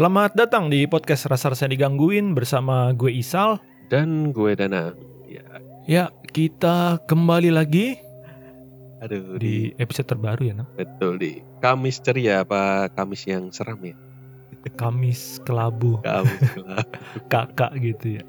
Selamat datang di podcast Rasa Rasanya Digangguin bersama gue Isal. dan gue Dana. Ya, Ya, kita kembali lagi aduh di di, episode terbaru ya, Nang. betul di Kamis ceria apa Kamis yang seram ya? Kamis kelabu, Kamis gelap. kakak gitu ya.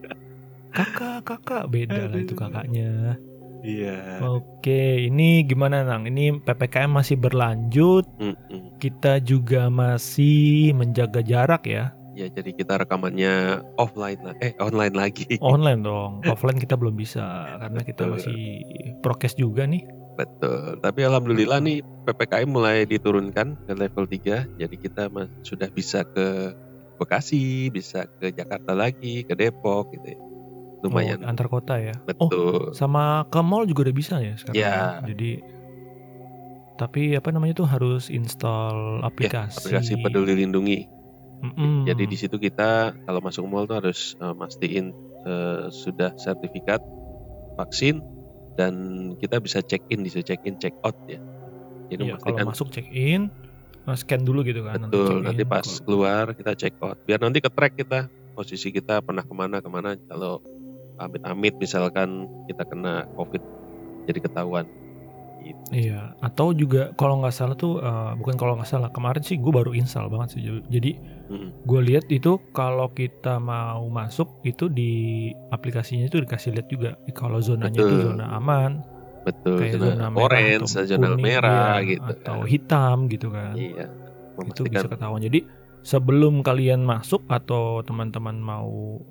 Kakak, kakak, beda lah itu Aduh. kakaknya. Iya. Oke, ini gimana Nang? Ini PPKM masih berlanjut, Mm-mm. kita juga masih menjaga jarak ya. Ya jadi kita rekamannya offline lah, eh online lagi. Online dong, offline kita belum bisa karena kita Betul. masih prokes juga nih. Betul. Tapi alhamdulillah nih PPKM mulai diturunkan ke level 3 Jadi kita sudah bisa ke Bekasi, bisa ke Jakarta lagi, ke Depok gitu ya. Lumayan. Oh, antar kota ya. Oh, Betul. sama ke mall juga udah bisa ya sekarang. Ya. Jadi tapi apa namanya tuh harus install aplikasi. Ya, aplikasi Peduli Lindungi. Mm-mm. Jadi di situ kita kalau masuk mall tuh harus eh, mastiin eh, sudah sertifikat vaksin dan kita bisa check in, bisa check in, check out ya. Jadi Iya, kalau masuk check in, nah, scan dulu gitu kan. betul. Nanti in. pas keluar kita check out. Biar nanti ke track kita posisi kita pernah ke mana ke mana. Kalau amit-amit misalkan kita kena covid jadi ketahuan. Gitu. Iya, atau juga kalau nggak salah tuh eh, bukan kalau nggak salah kemarin sih gue baru install banget sih. Jadi Mm-mm. gue lihat itu kalau kita mau masuk itu di aplikasinya itu dikasih lihat juga kalau zonanya itu Betul. zona aman, Betul. kayak Zona zona merah orange, atau zona kuning, merah iya, gitu. atau kan. hitam gitu kan. Iya. itu bisa ketahuan. Jadi sebelum kalian masuk atau teman-teman mau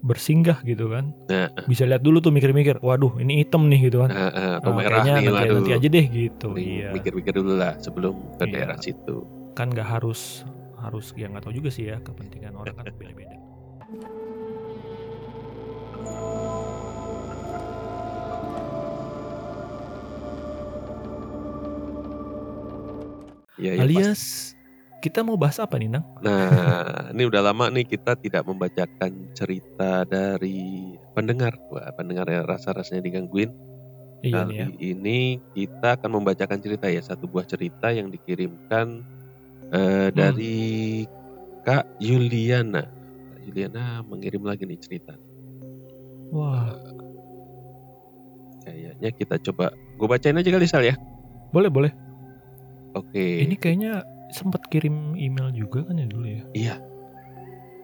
bersinggah gitu kan, Nah. bisa lihat dulu tuh mikir-mikir, waduh ini hitam nih gitu kan. eh, eh, atau Ah, merah nih nanti, waduh. nanti aja deh gitu. Iya, mikir-mikir dulu lah sebelum ke Iya. daerah situ. kan nggak harus harus ya nggak tahu juga sih ya kepentingan orang kan beda-beda. Ya, ya, Alias kita mau bahas apa nih, Nang? Nah, ini udah lama nih kita tidak membacakan cerita dari pendengar. Wah, pendengar ya rasa-rasanya digangguin. Iya Kali nih ya. ini kita akan membacakan cerita ya, satu buah cerita yang dikirimkan Hmm. eh, dari Kak Yuliana. Kak Yuliana mengirim lagi nih cerita. Wah, Kayaknya kita coba, gue bacain aja kali Sal ya. boleh boleh. Oke. Ini kayaknya sempat kirim email juga kan ya dulu ya? Iya.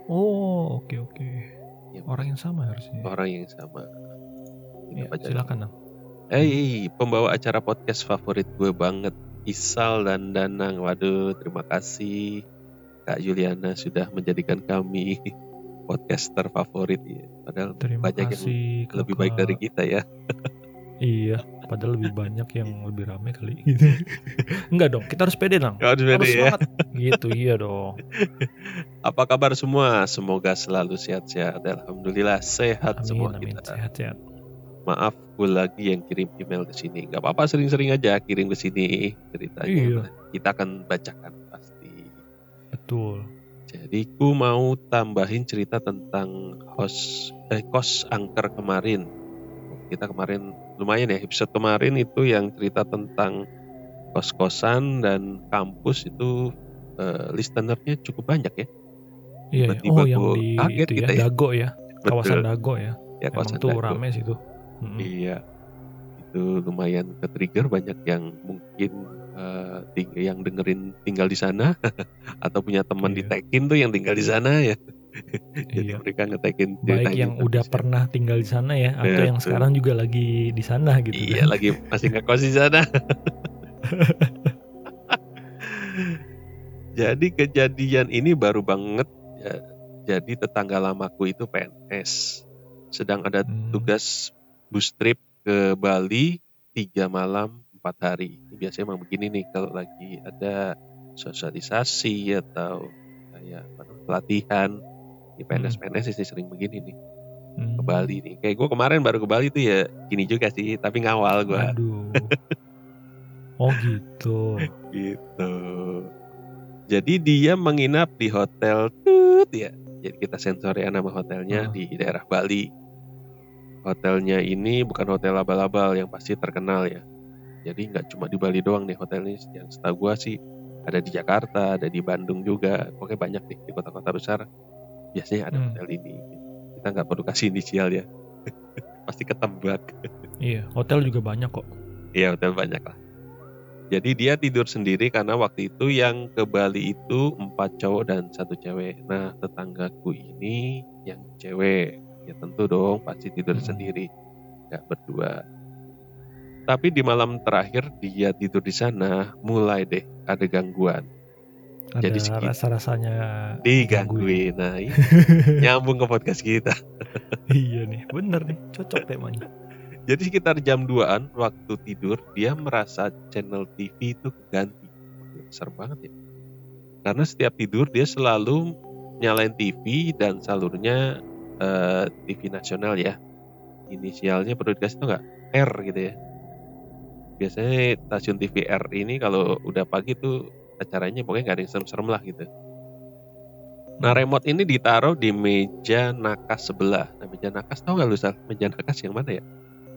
Oh, oke oke. Ya, Orang yang sama harusnya. orang yang sama. Ya, silakan, Nang. Hey, pembawa acara podcast favorit gue banget, Isal dan Danang. Waduh, terima kasih Kak Juliana sudah menjadikan kami podcaster favorit ya. Padahal Terima banyak yang kasih. lebih baik dari kita ya. Iya, padahal lebih banyak yang lebih rame kali gitu. Enggak dong, kita harus pede dong. Harus semangat. Gitu, iya dong. Apa kabar semua? Semoga selalu sehat-sehat. Alhamdulillah sehat Amin, semua amin. kita. Sehat-sehat. Maaf gue lagi yang kirim email ke sini. Gak apa-apa sering-sering aja kirim ke sini ceritanya. Iya. Kita akan bacakan pasti. Betul. Jadi ku mau tambahin cerita tentang host eh, kos angker kemarin. Kita kemarin lumayan ya episode kemarin itu yang cerita tentang kos-kosan dan kampus itu eh, listenernya cukup banyak ya. Iya, iya. Tiba-tiba oh yang di kaget itu ya, kita ya. Dago ya. Kawasan Betul. Dago ya. Ya Emang kosan tuh Dago. rame. Mm-mm. Iya. Itu lumayan ke trigger banyak yang mungkin ting- yang dengerin tinggal di sana atau punya teman di Iya. Tekin tuh yang tinggal di sana ya. Jadi Iya. mereka ngetekin Baik yang terus udah ya. pernah tinggal di sana ya, atau Betul. yang sekarang juga lagi di sana gitu Iya kan. lagi masih ngekos di sana. Jadi kejadian ini baru banget ya. Jadi tetangga lamaku itu PNS. Sedang ada Hmm. tugas bus trip ke Bali tiga malam empat hari. Ini biasanya emang begini nih kalau lagi ada sosialisasi atau kayak pelatihan. Di PNS PNS sih sering begini nih Hmm. ke Bali nih. Kayak gue kemarin baru ke Bali tuh ya gini juga sih, tapi ngawal gue. Aduh. Oh gitu. gitu. Jadi dia menginap di hotel tut ya. Jadi kita sensor ya nama hotelnya Ah. di daerah Bali. Hotelnya ini bukan hotel abal-abal yang pasti terkenal ya. Jadi nggak cuma di Bali doang nih hotelnya. Yang setahu gua sih Ada di Jakarta, ada di Bandung juga. Pokoknya banyak deh di kota-kota besar. Biasanya ada Hmm. hotel ini. Kita nggak perlu kasih inisial ya. Pasti ketembak. Iya, hotel juga banyak kok. Iya hotel banyak lah. Jadi dia tidur sendiri karena waktu itu yang ke Bali itu empat cowok dan satu cewek. Nah tetanggaku ini yang cewek ya tentu dong pasti tidur Hmm. sendiri, nggak berdua. Tapi di malam terakhir dia tidur di sana mulai deh ada gangguan, Ada Jadi segitu. rasa-rasanya digangguin. Nah ini nyambung ke podcast kita. iya nih, bener nih, cocok temanya. Jadi sekitar jam 2an waktu tidur dia merasa channel TV itu ganti. Serem banget ya. Karena setiap tidur dia selalu nyalain TV dan salurnya eh, TV nasional ya. Inisialnya perlu dikasih tau nggak? R gitu ya. Biasanya stasiun TV R ini kalau udah pagi tuh acaranya pokoknya nggak ada yang serem-serem lah gitu. Nah remote ini ditaruh di meja nakas sebelah. Nah meja nakas tau nggak lu Sal? Meja nakas yang mana ya?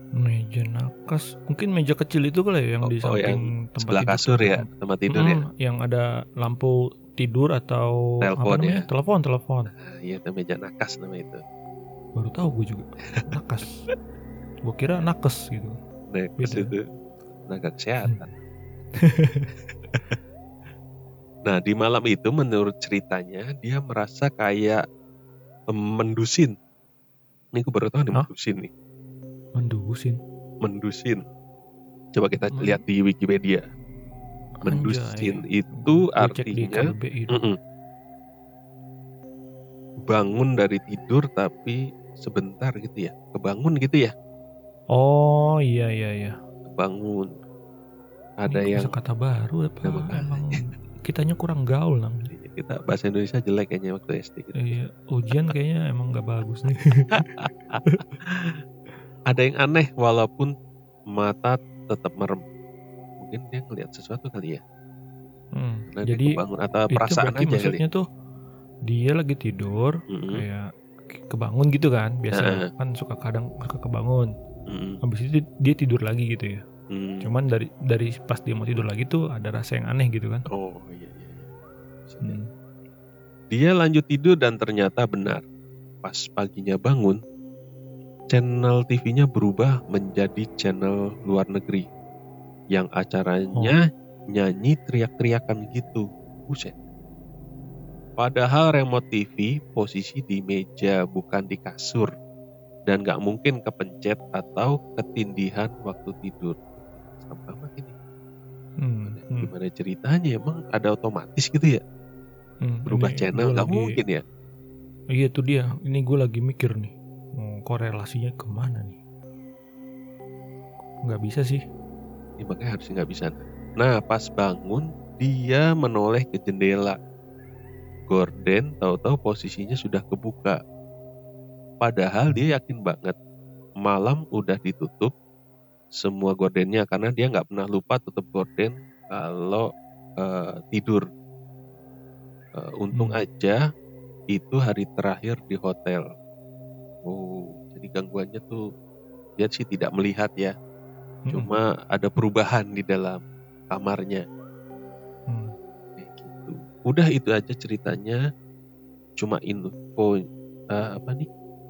Meja nakas, mungkin meja kecil itu kali ya yang Oh, di oh, yang samping tempat sebelah tidur kasur ya, tempat tidur ya. Mm-mm, Yang ada lampu tidur atau Telepon apa namanya? ya. Telepon, telepon. Nah, iya itu meja nakas namanya itu. Baru tahu gue juga. Nakas. gue kira nakes gitu. Beda. itu tenaga kesehatan. nah di malam itu menurut ceritanya dia merasa kayak mendusin. Ini gue baru tahu nih mendusin nih. Mendusin. Mendusin. Coba kita Men- lihat di Wikipedia. Mendusin itu cek di artinya. Mm-mm. bangun dari tidur tapi sebentar gitu ya. Kebangun gitu ya. Oh iya iya iya. Bangun. Ada Ini yang kata baru apa Ya, emang kitanya kurang gaul nang. kita bahasa Indonesia jelek kayaknya waktu SD gitu. Iya, ujian kayaknya emang gak bagus nih. Ada yang aneh walaupun mata tetap merem. Mungkin dia ngelihat sesuatu kali ya. Hmm, Karena Jadi kebangun atau perasaan aja kali. maksudnya tuh dia lagi tidur Mm-mm, kayak kebangun gitu kan biasa Heeh. kan suka kadang suka kebangun mm-mm, habis itu dia tidur lagi gitu ya mm. cuman dari dari pas dia mau tidur lagi tuh ada rasa yang aneh gitu kan Oh iya iya. iya. Hmm. Dia lanjut tidur dan ternyata benar. Pas paginya bangun, channel TV-nya berubah menjadi channel luar negeri. Yang acaranya nyanyi teriak-teriakan gitu. Buset. Padahal remote TV posisi di meja bukan di kasur. Dan gak mungkin kepencet atau ketindihan waktu tidur. Serem amat ini. Hmm, hmm, Gimana ceritanya? Emang ada otomatis gitu ya? hmm. Berubah Ini channel? gua Gak lagi- mungkin ya? iya tuh dia ini gue lagi mikir nih korelasinya ke mana nih nggak bisa sih Ya, makanya harusnya nggak bisa. Nah pas bangun dia menoleh ke jendela. Gorden tahu-tahu posisinya sudah kebuka. Padahal dia yakin banget malam udah ditutup semua gordennya karena dia nggak pernah lupa tutup gorden kalau eh, tidur. Eh, untung Hmm. aja itu hari terakhir di hotel. Oh, jadi gangguannya tuh dia sih tidak melihat ya Mm-mm. cuma ada perubahan di dalam kamarnya Hmm. kayak gitu. Udah itu aja ceritanya cuma info eh, apa nih?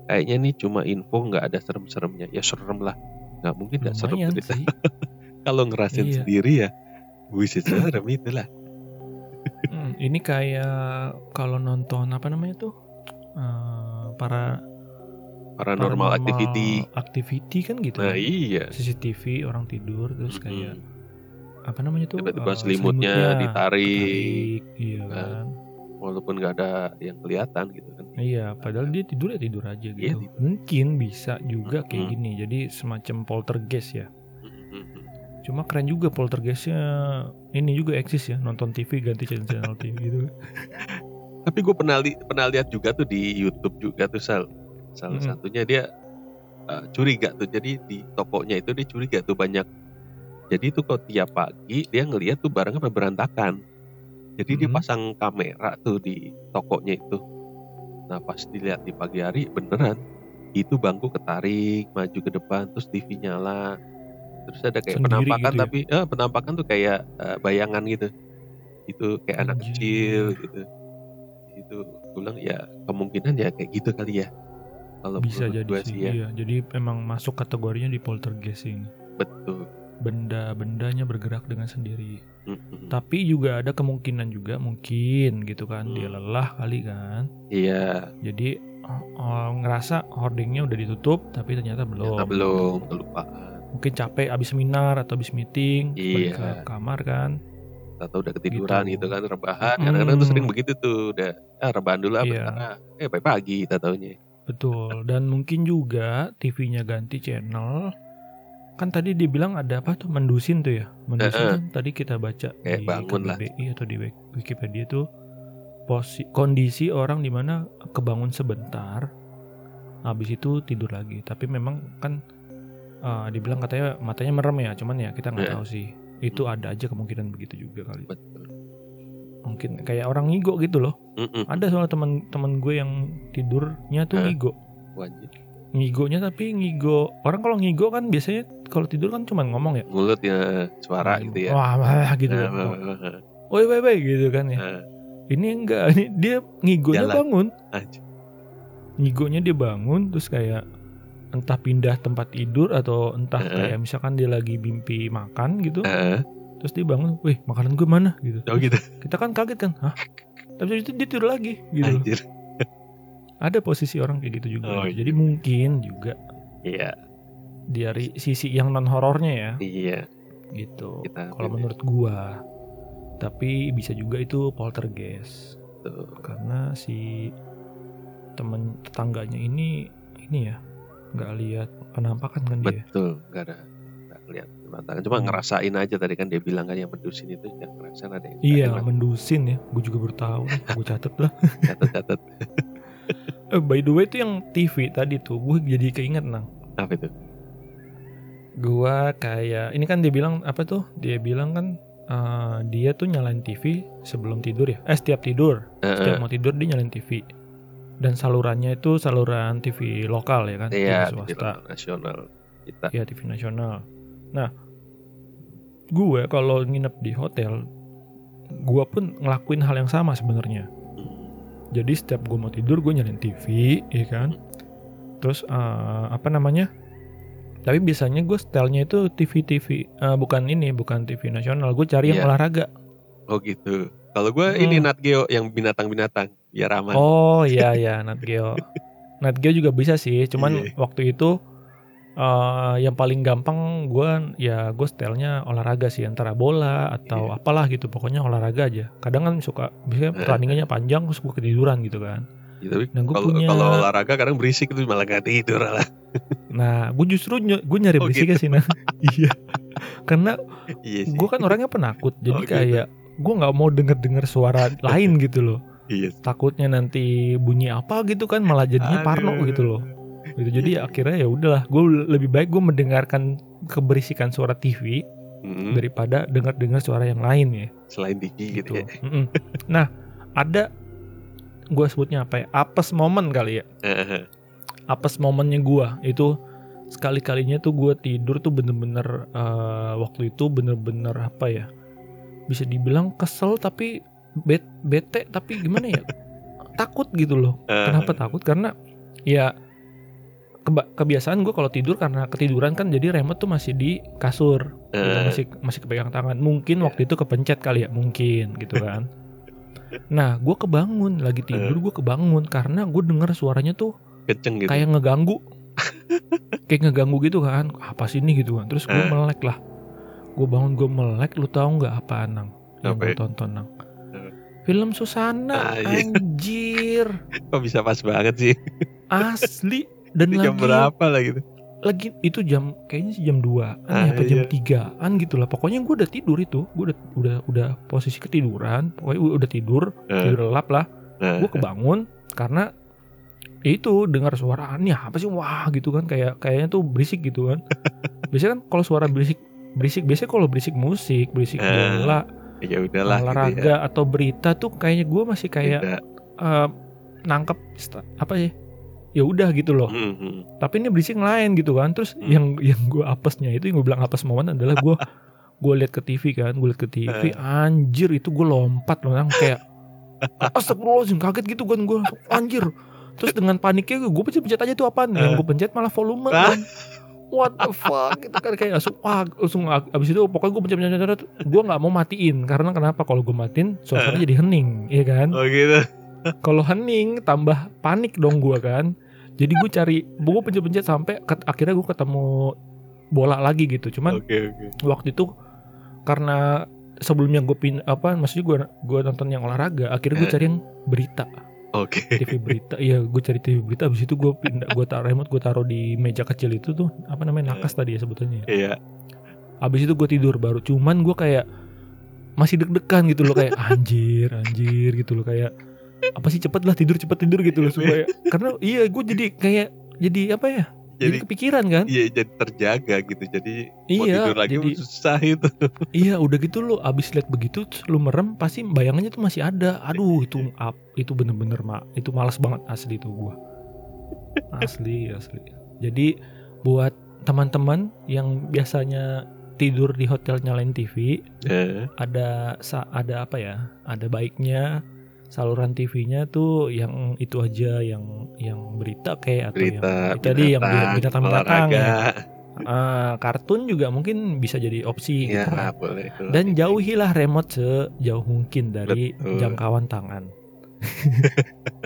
Kayaknya nih cuma info nggak ada serem-seremnya. Ya serem lah. Nggak mungkin nggak lumayan cerita. Kalau ngerasain Iya. sendiri ya, buset serem itulah. Hmm, ini kayak kalau nonton apa namanya tuh eh, para Paranormal activity. activity kan gitu Nah kan. iya. CCTV orang tidur terus kayak Mm-mm. apa namanya tuh Tiba-tiba eh, selimutnya ditarik. ketarik, iya Nah. kan walaupun nggak ada yang kelihatan gitu kan. iya padahal dia tidur ya tidur aja gitu Iya, tidur. mungkin bisa juga kayak Mm-mm. gini jadi semacam poltergeist ya cuma keren juga poltergeistnya ini juga eksis ya nonton TV ganti channel channel TV gitu Tapi gue pernah li- pernah lihat juga tuh di YouTube juga tuh Sal. Salah Mm-mm. satunya dia uh, curiga tuh. Jadi di tokonya itu dia curiga tuh banyak. Jadi tuh kok tiap pagi dia ngeliat tuh barangnya berantakan. Jadi dia Mm-mm. pasang kamera tuh di tokonya itu. Nah pas dilihat di pagi hari beneran itu bangku ketarik maju ke depan terus TV nyala. Terus ada kayak Sendiri penampakan gitu ya? tapi eh, penampakan tuh kayak eh, bayangan gitu. itu kayak anak Anjir. kecil gitu itu gue bilang ya kemungkinan ya kayak gitu kali ya kalau Bisa jadi sih. ya Iya, jadi emang masuk kategorinya di poltergeist ini. betul Benda-bendanya bergerak dengan sendiri. Mm-mm. Tapi juga ada kemungkinan juga mungkin gitu kan dia Hmm. lelah kali kan. iya Jadi oh, oh, ngerasa hoardingnya udah ditutup tapi ternyata belum. ternyata belum kelupaan Mungkin capek abis seminar atau abis meeting balik ke Iya. kamar kan. atau udah ketiduran Gitu. gitu, kan rebahan Mm. kadang-kadang tuh sering begitu tuh udah ah rebahan dulu ah Iya. bentar ah. eh pagi pagi kita taunya Betul. Dan mungkin juga TV-nya ganti channel. Kan tadi dia bilang ada apa tuh mendusin tuh ya. Mendusin Heeh. kan tadi kita baca Kayak di bangun lah. KBBI atau di Wik- Wikipedia tuh posi kondisi orang di mana kebangun sebentar habis itu tidur lagi. Tapi memang kan eh, dibilang katanya matanya merem ya, cuman ya kita nggak Iya. tahu sih. Itu ada aja kemungkinan begitu juga kali. betul Mungkin kayak orang ngigo gitu loh. Mm-mm. Ada soal teman-teman gue yang tidurnya tuh Hah? ngigo. Wajib. ngigonya tapi ngigo orang kalau ngigo kan biasanya kalau tidur kan cuma ngomong ya? Mulut ya suara gitu ya. Wah wah gitu. Nah. woi woi woi gitu kan ya. Nah, ini enggak ini dia ngigonya Jalan. bangun. Anjir. ngigonya dia bangun terus kayak entah pindah tempat tidur atau entah Heeh. kayak misalkan dia lagi mimpi makan gitu. Heeh. terus dia bangun wih makanan gue mana? Gitu. Oh gitu. Kita kan kaget kan hah? Tapi itu dia tidur lagi gitu anjir. Ada posisi orang kayak gitu juga. Oh, iya. jadi mungkin juga. Iya dari sisi yang non horornya ya. Iya. Gitu kalau menurut gua. Tapi bisa juga itu poltergeist. Tuh karena si temen tetangganya ini ini ya nggak lihat penampakan kan dia? Betul nggak ada nggak lihat pemandangan cuma Hmm. ngerasain aja tadi kan dia bilang kan yang mendusin itu yang ngerasain ada yang iya ada mendusin ya. Gue juga baru tahu nih gue catet lah catat-catat eh, by the way itu yang TV tadi tuh gue jadi keinget nang. Apa itu gua kayak ini kan dia bilang apa tuh? Dia bilang kan eh, dia tuh nyalain TV sebelum tidur ya? Eh setiap tidur. Setiap Heeh. mau tidur dia nyalain TV dan salurannya itu saluran TV lokal ya kan? Iya TV swasta. Nasional kita. Ya TV nasional. Nah gue kalau nginep di hotel gue pun ngelakuin hal yang sama sebenarnya. Jadi setiap gue mau tidur gue nyalain TV ya kan? Terus eh, apa namanya tapi biasanya gue stylenya itu TV TV eh, bukan ini bukan TV nasional gue cari yang Iya. olahraga oh gitu kalau gue ini Hmm. Nat Geo yang binatang-binatang biar aman Oh iya ya Nat Geo. Nat Geo juga bisa sih, cuman Iya. waktu itu eh, yang paling gampang gue ya gue stylenya olahraga sih antara bola atau Iya. apalah gitu pokoknya olahraga aja. Kadang kan suka biasanya Eh. pertandingannya panjang terus gue ketiduran gitu kan. Gitu, tapi Nah, kalau punya- kalau olahraga kadang berisik itu malah gak tidur lah Nah gue justru ny- gue nyari Oh, berisiknya sih nah. iya. Karena iya gue kan orangnya penakut, jadi Oh, gitu. kayak gue nggak mau denger dengar suara lain gitu loh. iya Takutnya nanti bunyi apa gitu kan malah jadinya parno Aduh. gitu loh. gitu jadi akhirnya ya udahlah gue lebih baik gue mendengarkan keberisikan suara TV Mm-mm. daripada dengar-dengar suara yang lain ya selain tinggi gitu, gitu ya Mm-mm. nah ada gue sebutnya apa ya apes momen kali ya Heeh. apes momennya gue itu sekali kalinya tuh gue tidur tuh bener-bener eh, waktu itu bener-bener apa ya bisa dibilang kesel tapi bet bete tapi gimana ya takut gitu loh. Eh, Kenapa takut? Karena ya kebiasaan gue kalau tidur karena ketiduran kan jadi remote tuh masih di kasur, gitu, eh, masih masih kepegang tangan. Mungkin waktu itu kepencet kali ya, mungkin gitu kan. Nah, gue kebangun lagi tidur, gue kebangun karena gue denger suaranya tuh kenceng gitu. kayak ngeganggu, kayak ngeganggu gitu kan. Apa sih ini gitu kan? Terus gue Eh. melek lah. Gue bangun gue melek, lu tahu nggak apa nang? Yang Apa gue ya? tonton nang. Eh. Film Susana, Ah, iya. anjir, kok bisa pas banget sih asli dan Ini jam lagi berapa lah gitu lagi itu jam kayaknya sih jam 2 Ah, apa jam iya. 3an gitu lah pokoknya gue udah tidur itu gue udah udah udah posisi ketiduran pokoknya udah tidur Eh, tidur lelap lah eh, gue kebangun karena itu dengar suara aneh apa sih? Wah gitu kan. Kayak kayaknya tuh berisik gitu kan. Biasanya kan kalau suara berisik berisik biasanya kalau berisik musik berisik Eh, bola ya udahlah gitu ya. olahraga atau berita tuh kayaknya gue masih kayak eh, nangkep apa sih? Ya udah gitu loh. Hmm, hmm. tapi ini berisik lain gitu kan. Terus Hmm. yang yang gue apesnya itu yang gue bilang apes momen adalah gue gue liat ke TV kan gue liat ke TV anjir itu gue lompat loh kayak astagfirullahaladzim kaget gitu kan gue anjir terus dengan paniknya gue pencet-pencet aja tuh apaan? Yang gue pencet malah volume kan what the fuck? Gitu kan kayak langsung wah langsung abis itu pokoknya gue pencet-pencet gue nggak mau matiin. Karena kenapa? Kalau gue matiin suasana jadi hening ya kan? Oh gitu. kalau hening tambah panik dong gue kan. Jadi gue cari gue pencet-pencet sampai ke- akhirnya gue ketemu bola lagi gitu. Cuman Oke oke. waktu itu karena sebelumnya gue pin apa maksudnya gue gue nonton yang olahraga akhirnya gue cari yang berita Oke. TV berita iya gue cari TV berita abis itu gue pindah gue taruh remote gue taruh di meja kecil itu tuh apa namanya nakas tadi ya sebetulnya Iya. abis itu gue tidur baru cuman gue kayak masih deg-degan gitu loh kayak anjir anjir gitu loh kayak apa sih cepet lah tidur cepet tidur gitu loh supaya karena iya gue jadi kayak jadi apa ya jadi, Jadi kepikiran kan iya jadi terjaga gitu. Jadi mau Iya, tidur lagi jadi- susah itu. Iya udah gitu lo abis liat begitu lu merem pasti bayangannya tuh masih ada. Aduh itu up itu bener-bener mak itu malas banget asli itu gua. Asli asli. Jadi buat teman-teman yang biasanya tidur di hotel nyalain TV Eh, ada ada apa ya? Ada baiknya saluran TV-nya tuh yang itu aja yang yang berita kayak atau berita, yang itu tadi yang binatang-binatang ya. olahraga. Ah, kartun juga mungkin bisa jadi opsi Iya gitu kan. boleh. itu. Dan jauhilah remote sejauh mungkin dari Betul. jangkauan tangan.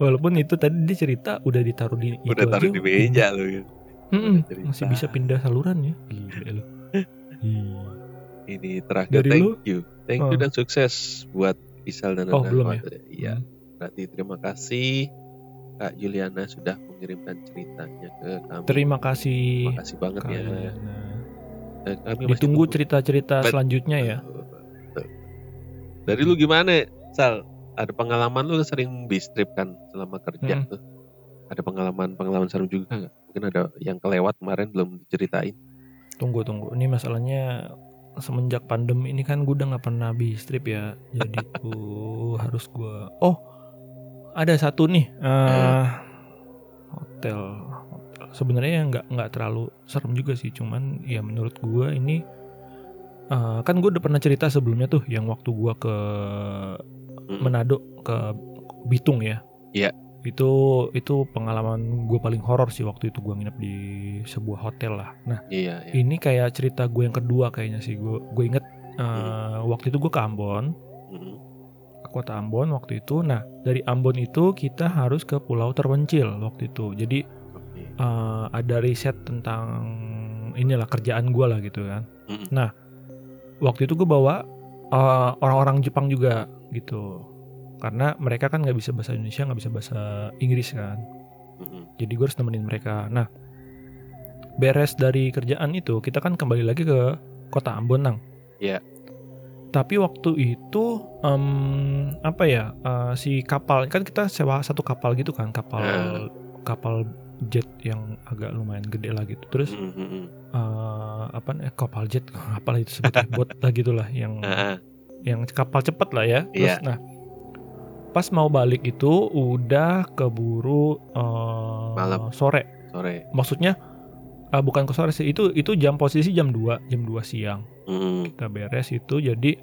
Walaupun itu tadi dia cerita udah ditaruh di itu Udah taruh aja, di meja lu. gitu. Masih bisa pindah saluran ya. Gila. Ih. Ini terakhir Dari thank lu? you. Thank you Oh. dan sukses buat Isal dan Oh, Nana. belum ya? Iya. Hmm. Berarti terima kasih Kak Juliana sudah mengirimkan ceritanya ke kami. Terima kasih. Terima kasih banget Kak ya. Juliana. Dan kami Ditunggu tunggu. cerita-cerita selanjutnya ya. Dari lu gimana, Sal? Ada pengalaman lu sering bis trip kan selama kerja Mm. tuh? Ada pengalaman-pengalaman seru juga nggak? Mungkin ada yang kelewat kemarin belum diceritain. Tunggu tunggu. Ini masalahnya semenjak pandemi ini kan gue udah nggak pernah habis trip ya. Jadi tuh harus gue. Oh, ada satu nih. eh hotel. hotel. Sebenarnya nggak nggak terlalu serem juga sih. Cuman ya menurut gue ini eh, kan gue udah pernah cerita sebelumnya tuh yang waktu gue ke Mm. Manado ke Bitung ya. Iya. Itu itu pengalaman gue paling horor sih waktu itu gue nginep di sebuah hotel lah. Nah Iya, iya. ini kayak cerita gue yang kedua kayaknya sih gue gue inget uh, Hmm. waktu itu gue ke Ambon Mm. ke kota Ambon waktu itu nah dari Ambon itu kita harus ke Pulau Terpencil waktu itu jadi uh, ada riset tentang inilah kerjaan gue lah gitu kan Mm. nah waktu itu gue bawa uh, orang-orang Jepang juga gitu karena mereka kan nggak bisa bahasa Indonesia nggak bisa bahasa Inggris kan jadi gue harus nemenin mereka. Nah, beres dari kerjaan itu kita kan kembali lagi ke kota Ambon, Nang. Iya. Tapi waktu itu em, apa ya eh, si kapal kan kita sewa satu kapal gitu kan kapal Eh. kapal jet yang agak lumayan gede lah gitu. Terus eh, apa eh, kapal jet apa itu sebutnya bot lah gitulah yang ah. yang kapal cepet lah ya. Terus Iya. nah pas mau balik itu udah keburu eh, Malam. sore sore. maksudnya ah, bukan ke sore sih itu itu jam posisi jam 2 jam 2 siang Mm. kita beres itu jadi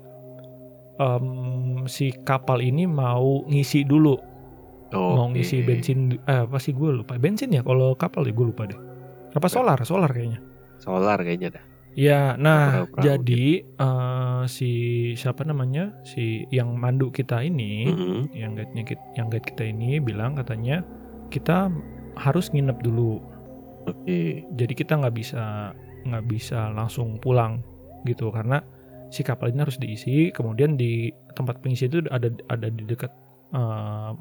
em, si kapal ini mau ngisi dulu mau Oke. ngisi bensin eh, apa sih gue lupa bensin ya kalau kapal ya gue lupa deh apa solar solar kayaknya Solar kayaknya dah. Ya nah jadi eh, si siapa namanya? Si yang mandu kita ini Mm. yang guide-nya kit- yang guide kita ini bilang katanya kita harus nginep dulu. Oke. jadi kita nggak bisa nggak bisa langsung pulang gitu. Karena si kapal ini harus diisi kemudian di tempat pengisi itu ada ada di dekat eh,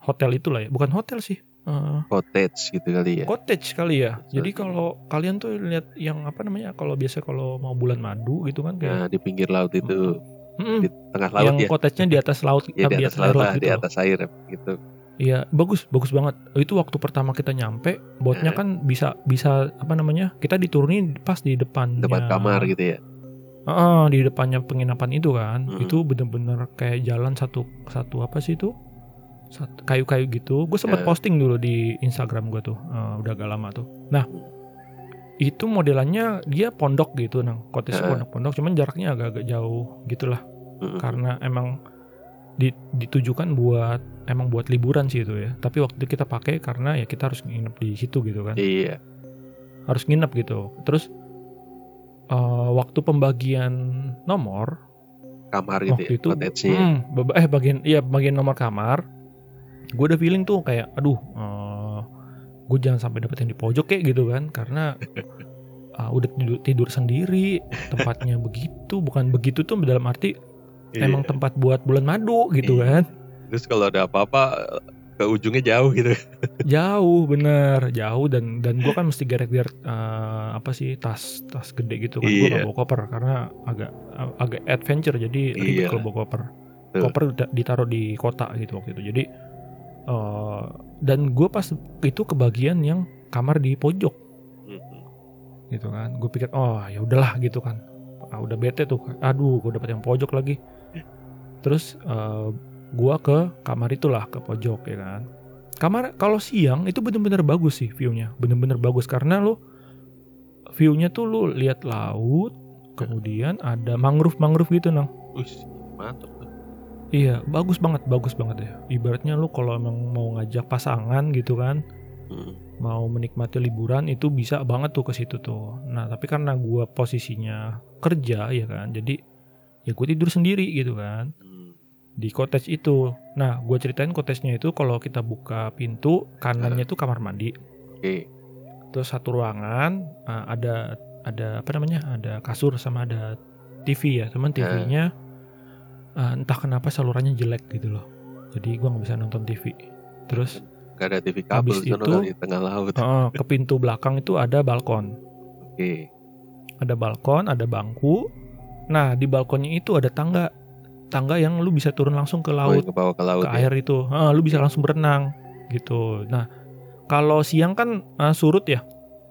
hotel itulah ya. Bukan hotel sih eh, Cottage gitu kali ya. cottage kali ya jadi Sorry. kalau kalian tuh lihat yang apa namanya kalau biasa kalau mau bulan madu gitu kan kayak Nah, di pinggir laut itu, Mm-mm. di tengah laut yang ya. cottage-nya di atas laut Ya, di atas laut lah, gitu di atas air gitu. Iya, bagus, bagus banget. Itu waktu pertama kita nyampe, botnya Eh. kan bisa bisa apa namanya? Kita diturunin pas di depan Depan kamar gitu ya. di depannya penginapan itu kan. Mm. Itu bener-bener kayak jalan satu satu apa sih itu? Kayu-kayu gitu. Gue sempat Eh. posting dulu di Instagram gue tuh. eh, udah agak lama tuh. Nah, itu modelannya dia pondok gitu nang Heeh. pondok-pondok cuman jaraknya agak-agak jauh gitulah Mm-mm. karena emang di- ditujukan buat emang buat liburan sih itu ya tapi waktu itu kita pakai karena ya kita harus nginep di situ gitu kan Iya. harus nginep gitu terus eh, waktu pembagian nomor Kamar itu, waktu ya, itu hmm, eh bagian iya bagian nomor kamar gue udah feeling tuh kayak aduh gue jangan sampai dapet yang di pojok kayak gitu kan karena ah, udah tidur, tidur sendiri tempatnya begitu bukan begitu tuh dalam arti Iya. emang tempat buat bulan madu gitu Iya. kan Terus kalau ada apa-apa ke ujungnya jauh gitu. jauh bener jauh dan dan gue kan mesti geret-geret eh, apa sih tas tas gede gitu kan gue Iya. gak bawa koper karena agak agak adventure jadi ribet Iya. kalau bawa koper koper ditaruh di kota gitu waktu itu jadi eh, dan gue pas itu kebagian yang kamar di pojok. Mm-mm. gitu kan. Gue pikir oh ya udahlah gitu kan. Ah, udah bete tuh. Aduh gue dapet yang pojok lagi. Terus eh, gua ke kamar itulah ke pojok ya kan. Kamar kalau siang itu bener-bener bagus sih viewnya. Bener-bener bagus. Karena lo viewnya tuh lu lihat laut kemudian ada mangrove mangrove gitu nang. Wih, mantap. Iya bagus banget bagus banget ya ibaratnya lu kalau emang mau ngajak pasangan gitu kan Mm. mau menikmati liburan itu bisa banget tuh ke situ tuh. Nah tapi karena gua posisinya kerja ya kan, jadi ya gue tidur sendiri gitu kan Mm. di cottage itu. Nah gue ceritain cottage-nya itu kalau kita buka pintu kanannya itu kamar mandi, Oke. terus satu ruangan eh, ada ada apa namanya ada kasur sama ada TV ya, teman TV-nya eh, entah kenapa salurannya jelek gitu loh. Jadi gua nggak bisa nonton TV. Terus Gak ada TV kabel Habis itu- di tengah laut. eh, ke pintu belakang itu ada balkon. Oke. ada balkon, ada bangku. Nah, di balkonnya itu ada tangga. Tangga yang lu bisa turun langsung ke Oh, laut, yang ke bawah ke laut ke ya. air itu. Ah, lu bisa langsung berenang gitu. Nah, kalau siang kan ah, surut ya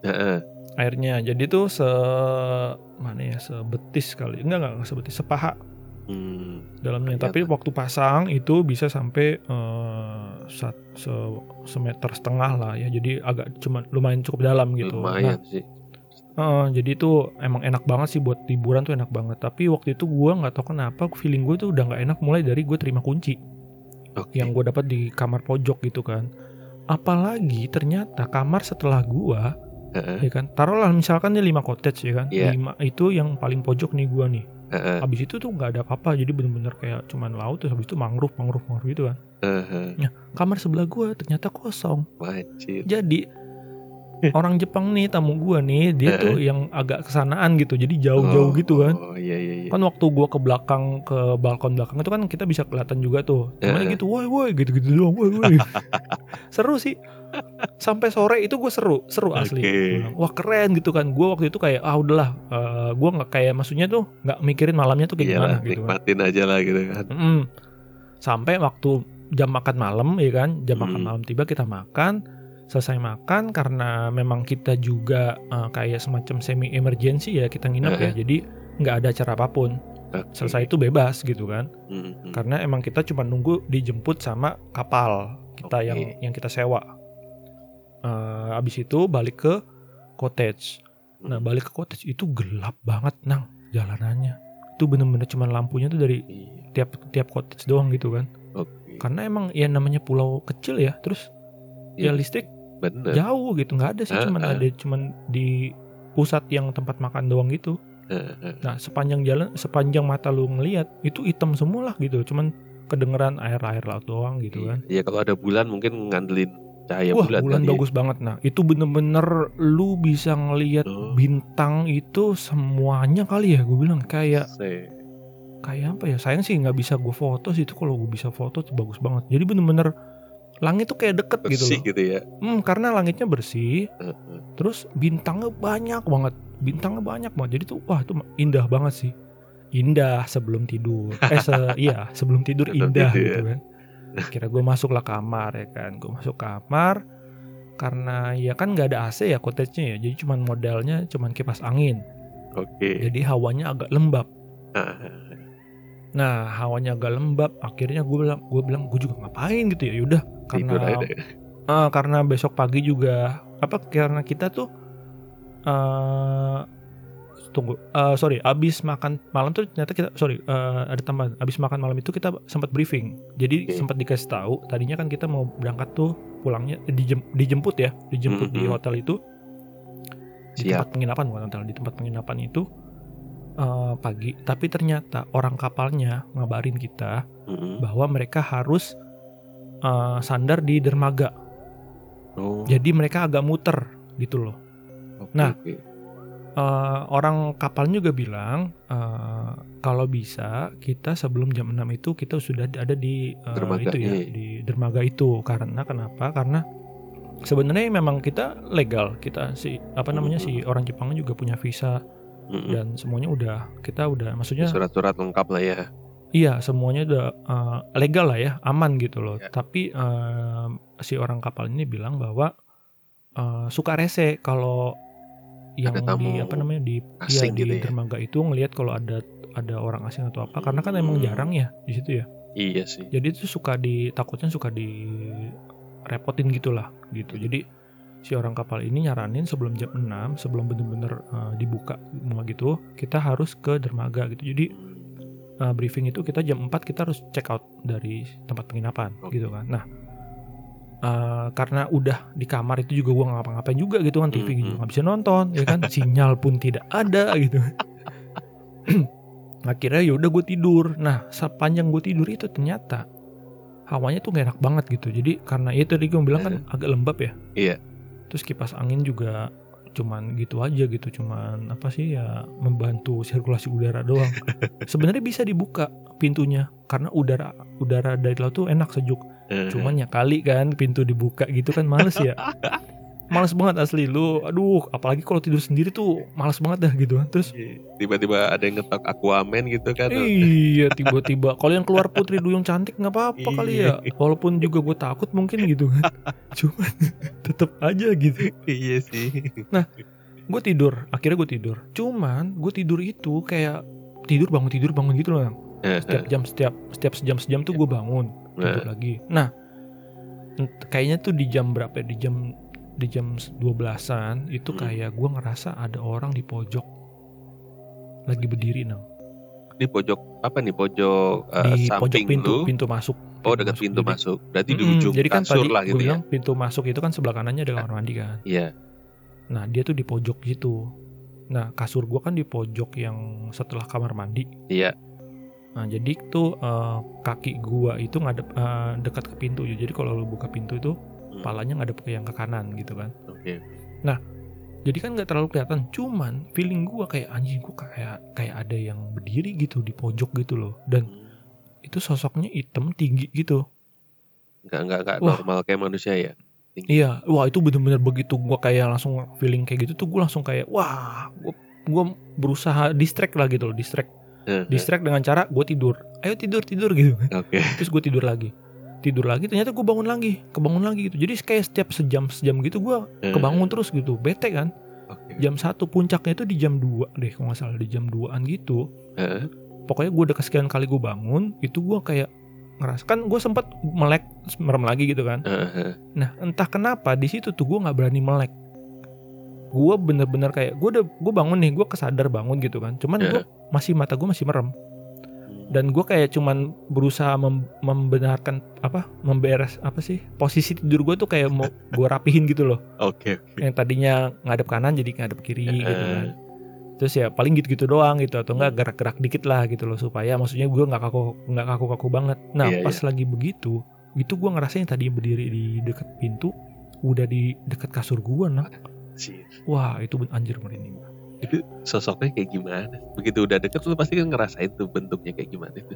Heeh. airnya. Jadi tuh se mana ya, sebetis kali. Enggak enggak, enggak sebetis, sepaha Hmm. dalamnya. Ternyata. Tapi waktu pasang itu bisa sampai eh, sat- se- semeter setengah lah ya. Jadi agak cuman lumayan cukup dalam gitu. Nah, Lumayan sih. Heeh, jadi itu emang enak banget sih buat liburan tuh enak banget. Tapi waktu itu gua nggak tahu kenapa feeling gue tuh udah nggak enak mulai dari gue terima kunci Oke. yang gue dapat di kamar pojok gitu kan. Apalagi ternyata kamar setelah gua Heeh. ya kan taruhlah misalkan nih 5 cottage ya kan. Iya. 5 itu yang paling pojok nih gua nih. Heeh. Habis itu tuh nggak ada apa-apa jadi bener-bener kayak cuman laut terus habis itu mangrove mangrove mangrove gitu kan. Heeh. Kamar sebelah gua ternyata kosong. Wajib. Jadi orang Jepang nih tamu gua nih dia tuh yang agak kesanaan gitu. Jadi jauh-jauh Oh, gitu kan. Oh iya iya iya. kan waktu gua ke belakang ke balkon belakang itu kan kita bisa kelihatan juga tuh Heeh. gitu woi woi gitu gitu doang woi woi seru sih sampai sore itu gue seru seru asli wah keren gitu kan gue waktu itu kayak ah udahlah eh, gua nggak kayak maksudnya tuh nggak mikirin malamnya tuh kayak gimana Iyalah, gitu kan nikmatin aja lah gitu kan. Mm. sampai waktu jam makan malam ya kan jam makan Hmm. malam tiba kita makan selesai makan karena memang kita juga eh, kayak semacam semi emergency ya kita nginep ya jadi nggak ada acara apa pun Oke. selesai itu bebas gitu kan Hmm, hmm. karena emang kita cuma nunggu dijemput sama kapal kita Oke. yang yang kita sewa Eh, abis itu balik ke cottage nah Hmm. balik ke cottage itu gelap banget nang jalanannya itu bener-bener cuma lampunya tuh dari Iya. tiap tiap cottage doang gitu kan Oke. karena emang ya namanya pulau kecil ya terus ya Iya. listrik Bener. jauh gitu nggak ada sih cuman Ah, ah. ada cuman di pusat yang tempat makan doang gitu Heeh. Nah sepanjang jalan, sepanjang mata lu ngelihat itu hitam semua lah gitu. Cuman kedengeran air-air laut doang gitu kan. Iya kalau ada bulan mungkin ngandelin cahaya Wah bulan. bulan kali ya. bagus banget. Nah itu bener-bener lu bisa ngelihat Oh. bintang itu semuanya kali ya. Gue bilang kayak Se- kayak apa ya? Sayang sih nggak bisa gue foto sih itu. Kalau gue bisa foto tuh bagus banget. Jadi bener-bener langit tuh kayak deket gitu bersih loh. gitu ya. Hmm, karena langitnya bersih. Heeh. Terus bintangnya banyak banget. Bintangnya banyak banget. Jadi tuh wah itu indah banget sih. Indah sebelum tidur. Eh se iya, sebelum tidur indah tidur, gitu kan. Kira gue masuklah kamar ya kan. Gue masuk kamar karena ya kan nggak ada AC ya cottage-nya ya. Jadi cuman modalnya cuman kipas angin. Oke. Jadi hawanya agak lembab. Heeh. Nah, hawanya agak lembab. Akhirnya gue bilang gue bilang gue juga ngapain gitu ya. Yaudah karena. Ah, karena besok pagi juga apa karena kita tuh eh tunggu eh, sorry abis makan malam tuh ternyata kita sorry eh, ada tambahan abis makan malam itu kita sempat briefing jadi Oke. sempat dikasih tahu tadinya kan kita mau berangkat tuh pulangnya dijem- dijemput ya dijemput di Mhm. hotel itu di Siap. tempat penginapan bukan hotel di tempat penginapan itu eh, pagi. Tapi ternyata orang kapalnya ngabarin kita Mm-mm. bahwa mereka harus eh, sandar di dermaga. Oh, jadi mereka agak muter gitu loh. Oke, nah, oke. Eh, orang kapalnya juga bilang eh, kalau bisa kita sebelum jam 6 itu kita sudah ada di eh, Dermaga, itu ya iya. di dermaga itu. Karena kenapa? Karena sebenarnya memang kita legal. Kita si apa namanya si orang Jepangnya juga punya visa Mm-mm. dan semuanya udah kita udah maksudnya surat-surat lengkap lah ya. iya semuanya udah eh, legal lah ya aman gitu loh Iya. tapi eh, si orang kapal ini bilang bahwa eh, suka rese kalau yang Ada di apa namanya di ya, di gitu ya. dermaga itu ngelihat kalau ada ada orang asing atau apa karena kan emang Hmm. jarang ya di situ ya Iya sih. jadi itu suka di takutnya suka di repotin gitulah gitu jadi si orang kapal ini nyaranin sebelum jam 6 sebelum bener-bener eh, dibuka semua gitu kita harus ke dermaga gitu jadi uh, briefing itu kita jam 4 kita harus check out dari tempat penginapan gitu kan. Nah, uh, karena udah di kamar itu juga gua ngapa-ngapain juga gitu kan TV Mhm. juga nggak bisa nonton ya kan sinyal pun tidak ada gitu. Akhirnya ya udah gue tidur. Nah, sepanjang gue tidur itu ternyata hawanya tuh gak enak banget gitu. Jadi karena ya tadi gue bilang kan agak lembab ya. Iya. Terus kipas angin juga cuman gitu aja gitu cuman apa sih ya membantu sirkulasi udara doang. Sebenarnya bisa dibuka pintunya karena udara udara dari laut tuh enak sejuk. Eh, cuman ya kali kan pintu dibuka gitu kan males ya males banget asli. Lu aduh apalagi kalau tidur sendiri tuh males banget dah gitu. Terus tiba-tiba ada yang ngetok Aquaman gitu kan. iya tiba-tiba. Kalau yang keluar putri duyung cantik nggak apa-apa kali ya. Iya. walaupun juga gue takut mungkin gitu kan. Cuman tetep aja gitu. Iya sih. gue tidur. Akhirnya gue tidur. Cuman gue tidur itu kayak tidur bangun tidur bangun gitu loh. Eh, setiap jam setiap setiap sejam sejam tuh gue bangun. Tidur Nah, lagi. Nah kayaknya tuh di jam berapa ya? di jam di jam 12-an itu Hmm. kayak gue ngerasa ada orang di pojok lagi berdiri nang Ini pojok apa nih pojok eh, di pojok samping pintu lu? pintu masuk Oh dekat pintu Jadi- masuk. Berarti di ujung jadi kan kasur tadi lah gue gitu ya. pintu masuk itu kan sebelah kanannya ada kamar mandi kan Iya. nah dia tuh di pojok gitu nah kasur gue kan di pojok yang setelah kamar mandi Iya. Nah, jadi tuh eh, kaki gua itu ngadep eh, dekat ke pintu. Jadi kalau lu buka pintu itu. Palanya ngadep ke yang ke kanan gitu kan. Oke. Jadi kan nggak terlalu kelihatan. Cuman feeling gua kayak anjing gua kayak kayak ada yang berdiri gitu di pojok gitu loh. Dan itu sosoknya hitam tinggi gitu. Enggak enggak enggak Wah. normal kayak manusia ya. Iya, wah itu bener-bener begitu gua kayak langsung feeling kayak gitu tuh gua langsung kayak wah gua, gua berusaha distract lah gitu loh, distract, distract dengan cara gue tidur. Ayo tidur tidur gitu. Oke. terus gue tidur lagi tidur lagi ternyata gue bangun lagi kebangun lagi gitu. Jadi kayak setiap sejam sejam gitu gue Eh, kebangun terus gitu bete kan? Oke. jam satu puncaknya itu di jam 2 deh kalau nggak salah di jam 2an gitu. Eh, pokoknya gue udah kesekian kali gue bangun itu gue kayak ngeras kan gue sempat melek merem lagi gitu kan? Eh. nah entah kenapa di situ tuh gue nggak berani melek. Gue bener-bener kayak gue udah gue bangun nih gue kesadar bangun gitu kan? Cuman gue masih mata gue masih merem dan gue kayak cuman berusaha mem- membenarkan apa memberes apa sih posisi tidur gue tuh kayak mau gue rapihin gitu loh. Oke. yang tadinya ngadep kanan jadi ngadep kiri gitu Eh. kan. Terus ya paling gitu-gitu doang gitu atau enggak gerak-gerak dikit lah gitu loh supaya maksudnya gue nggak kaku nggak kaku-kaku banget. Nah Iya, pas lagi begitu itu gue ngerasain tadi berdiri di dekat pintu udah di dekat kasur gue nah wah itu anjir merinding Itu sosoknya kayak gimana? Begitu udah deket lu pasti kan ngerasain tuh bentuknya kayak gimana itu.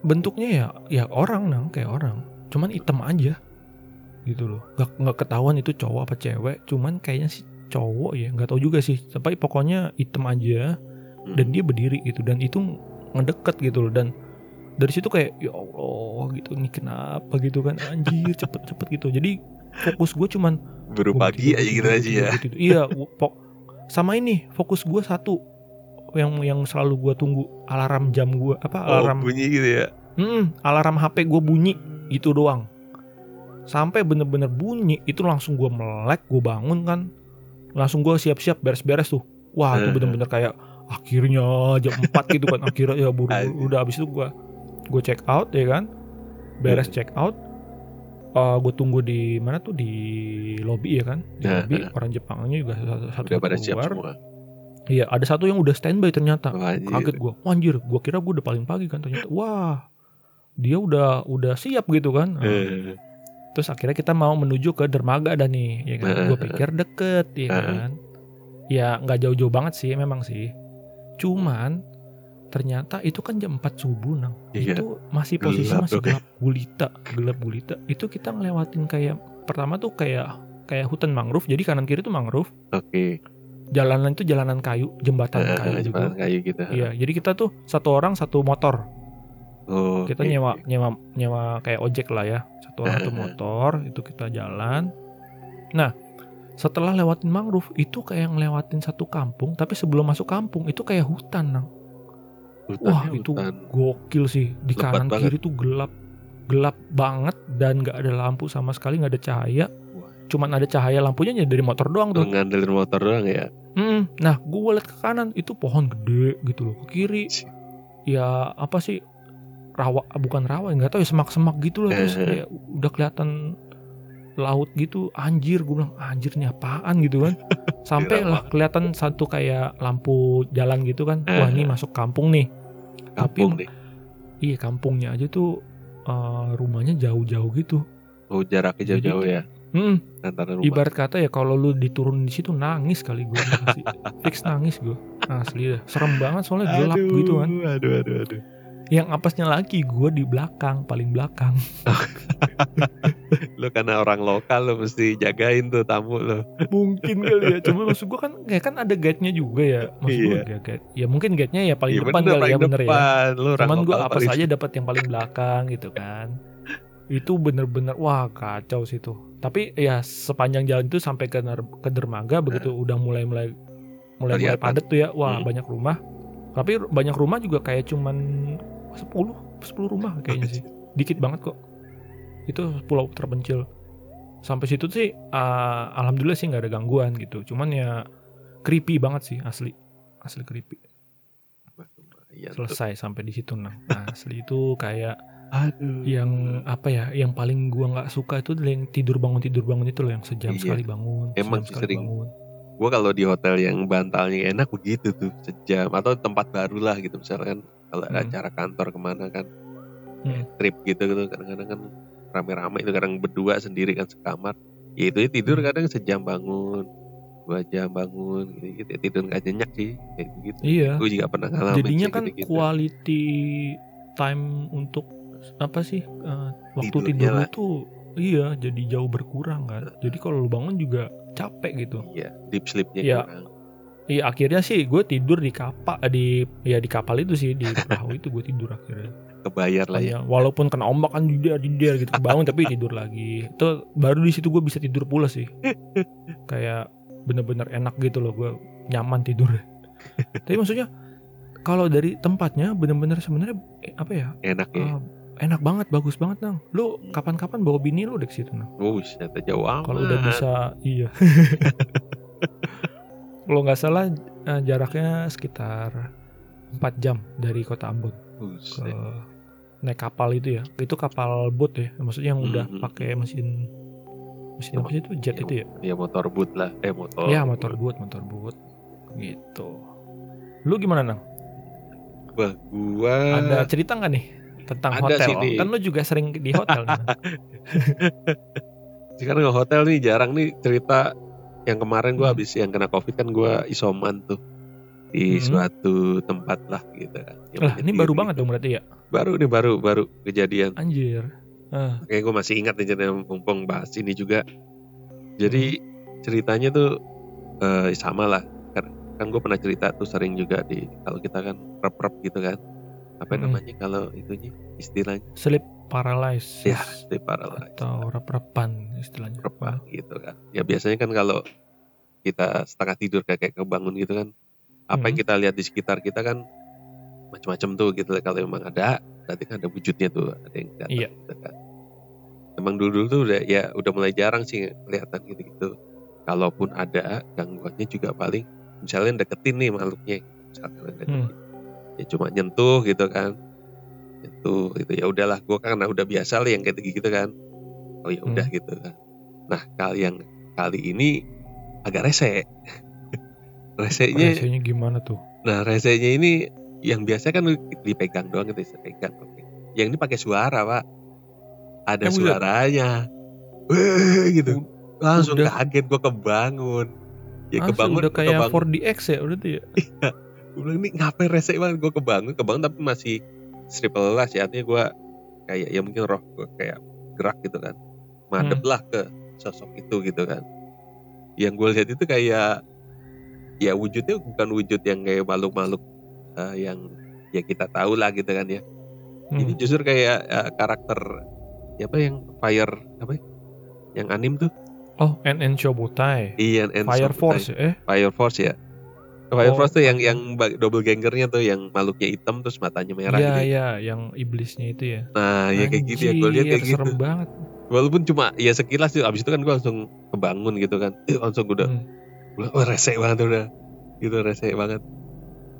bentuknya ya ya orang nang kayak orang cuman hitam aja gitu loh nggak nggak ketahuan itu cowok apa cewek cuman kayaknya sih cowok ya nggak tahu juga sih tapi pokoknya hitam aja Hmm. dan dia berdiri gitu dan itu ngedeket gitu loh dan dari situ kayak ya Allah gitu ini kenapa gitu kan anjir cepet-cepet gitu jadi fokus gue cuman baru pagi aja gitu aja ya. iya pok- sama ini fokus gue satu yang yang selalu gue tunggu alarm jam gue apa Oh, alarm bunyi gitu ya. Mm, alarm HP gue bunyi gitu doang. Sampai bener-bener bunyi itu langsung gue melek, gue bangun kan. langsung gue siap-siap beres-beres tuh wah itu bener-bener kayak akhirnya jam 4 gitu kan akhirnya ya buru udah abis itu gue gue check out ya kan beres Eh. check out Eh gue tunggu di mana tuh? Di lobby ya kan? Di Nah, lobby. nah. orang Jepangnya juga satu satu Udah pada siap semua. iya ada satu yang udah standby ternyata. Wah, anjir. kaget gue anjir gue kira gue udah paling pagi kan ternyata. Wah dia udah udah siap gitu kan. Nah, Eh, terus akhirnya kita mau menuju ke dermaga dah nih ya kan? Nah. gue pikir deket ya kan? Ya nggak jauh-jauh banget sih memang sih. Cuman ternyata itu kan jam 4 subuh nang. Iya. itu masih posisi Gelap masih gelap gulita gelap gulita. Itu kita ngelewatin kayak pertama tuh kayak kayak hutan mangrove. Jadi kanan kiri tuh mangrove. Oke. jalanan itu jalanan kayu jembatan Eh, kayu gitu. jembatan kayu gitu. iya jadi kita tuh satu orang satu motor. Oh, kita oke, nyewa nyewa nyewa kayak ojek lah ya. Satu orang satu Eh, eh. motor itu kita jalan. Nah setelah lewatin mangrove itu kayak ngelewatin satu kampung tapi sebelum masuk kampung itu kayak hutan nang Hutannya wah itu hutan. gokil sih di Lebat kanan banget. kiri tuh gelap gelap banget dan nggak ada lampu sama sekali nggak ada cahaya Wah. cuman ada cahaya lampunya hanya dari motor doang tuh Ngandelin motor doang ya. Mm, nah gue liat ke kanan itu pohon gede gitu loh ke kiri ya apa sih rawa bukan rawa nggak tahu ya semak-semak gitu loh terus Eh. kayak udah kelihatan laut gitu anjir gue bilang anjir nih apaan? gitu kan. Sampai lah kelihatan satu kayak lampu jalan gitu kan. Eh. wah ini masuk kampung nih. Kampung Tapi- nih. iya kampungnya aja tuh eh, rumahnya jauh-jauh gitu. Oh, jaraknya jauh-jauh ya? Mm, antara rumah. ibarat kata ya kalau lu diturun di situ nangis kali gue fix nangis gue asli dah serem banget soalnya gelap Aduh, gitu kan. Aduh, aduh, aduh. Yang apesnya lagi gue di belakang paling belakang Lu karena orang lokal lu mesti jagain tuh tamu lu. mungkin kali ya cuma maksud gue kan kayak kan ada guide-nya juga ya maksud gue Iya. kayak guide ya mungkin guide-nya ya paling Iya depan bener, kali ya bener ya depan. Lu orang cuman gue apa paling- saja dapat yang paling belakang gitu kan itu bener-bener wah kacau sih tuh tapi ya sepanjang jalan itu sampai ke, ke dermaga begitu udah mulai mulai mulai mulai padat tuh ya wah Hmm. banyak rumah tapi banyak rumah juga kayak cuman 10 10 rumah kayaknya sih dikit banget kok itu pulau terpencil sampai situ sih ah, alhamdulillah sih nggak ada gangguan gitu cuman ya creepy banget sih asli asli creepy tuh. selesai sampai di situ nah asli itu kayak Aduh. yang apa ya yang paling gua nggak suka itu yang tidur bangun tidur bangun itu loh yang sejam Iya. sekali bangun Emang sejam sekali sering. bangun Gua kalau di hotel yang bantalnya enak begitu tuh sejam atau tempat baru lah gitu misalkan kalau ada Hmm. acara kantor ke mana kan Hmm. trip gitu gitu kadang-kadang kan rame-rame itu kadang berdua sendiri kan sekamar ya itu tidur Hmm. kadang sejam bangun dua jam bangun gitu, gitu. tidur nggak nyenyak sih kayak gitu iya gue juga pernah ngalamin jadinya sih kan gitu-gitu. quality time untuk apa sih eh, waktu Tidurnya tidur tuh iya jadi jauh berkurang kan jadi kalau lu bangun juga capek gitu. Iya deep sleepnya Iya. kurang iya akhirnya sih gue tidur di kapal di ya di kapal itu sih di perahu itu gue tidur akhirnya. Kebayar lah ya. Hanya walaupun kena ombak kan dia dia gitu bangun tapi tidur lagi. Itu baru di situ gue bisa tidur pula sih. Kayak bener-bener enak gitu loh gue nyaman tidur tapi maksudnya kalau dari tempatnya bener-bener sebenarnya eh, apa ya enak ya eh, enak banget bagus banget nang. Lu kapan-kapan bawa bini lu deh ke situ nang? Oh ternyata jauh amat. Kalau udah bisa iya. Kalau nggak salah eh, jaraknya sekitar 4 jam dari kota Ambon ke naik kapal itu ya. Itu kapal boat ya maksudnya yang udah Mhm. pakai mesin mesin apa sih itu? Jet ya, itu ya? Ya motor boot lah. Eh motor ya motor boat motor boat. Gitu. Lu gimana nang? Wah, gua ada cerita nggak nih tentang ada hotel. sih, kan lu juga sering di hotel Nang. sekarang nggak hotel nih jarang nih cerita yang kemarin gua Hmm. habis yang kena covid kan gua isoman tuh. Di Hmm. suatu tempat lah gitu kan. Lah ini baru banget dong berarti ya? Baru nih baru baru kejadian. Anjir. Ah. Kayak gue masih ingat nih cerita mumpung bahas ini juga. Jadi ceritanya tuh eh, sama lah. Kan, kan gue pernah cerita tuh sering juga di kalau kita kan rep-rep gitu kan apa Hmm. namanya kalau itunya istilahnya sleep paralysis ya sleep paralysis atau rep-repan istilahnya repan gitu kan ya biasanya kan kalau kita setengah tidur kayak kebangun gitu kan apa yang Mhm. kita lihat di sekitar kita kan macam-macam tuh gitu kalau memang ada berarti kan ada wujudnya tuh ada yang kelihatan Iya. gitu kan emang dulu dulu tuh udah ya udah mulai jarang sih kelihatan gitu gitu kalaupun ada gangguannya juga paling misalnya deketin nih makhluknya misalkan deketin. Ya cuma nyentuh gitu kan. Nyentuh gitu. Ya udahlah gue karena udah biasa lah yang kayak gitu kan. Oh ya udah gitu kan. Nah kali yang kali ini agak rese. Resenya Rasanya gimana tuh? nah resenya ini yang biasa kan dipegang doang gitu dipegang oke. Yang ini pakai suara pak. Ada buset. suaranya. Weh, gitu langsung udah. kaget gue kebangun. Ya Langsung kebangun udah kayak kebangun. 4DX ya udah tuh ya. Gue bilang ini ngapain rese banget gue kebangun kebangun tapi masih triple lah ya artinya gue kayak ya mungkin roh gue kayak gerak gitu kan madep Hmm. lah ke sosok itu gitu kan yang gue lihat itu kayak ya wujudnya bukan wujud yang kayak makhluk-makhluk eh, yang ya kita tahu lah gitu kan ya Hmm. ini justru kayak eh, karakter ya apa yang fire apa ya? yang anim tuh Oh, NN Shobutai. Ian and Fire Sobutai. Force ya? Eh, Fire Force ya Fire Oh, Force tuh yang Fire. yang double gangernya tuh yang makhluknya hitam terus matanya merah iya gitu. iya, yang iblisnya itu ya. Nah, ya kayak gitu ya gue lihat kayak gitu. serem banget. Walaupun cuma ya sekilas tuh abis itu kan gue langsung kebangun gitu kan. Eh, langsung udah Hmm. gua, wah rese banget udah. Gitu rese banget.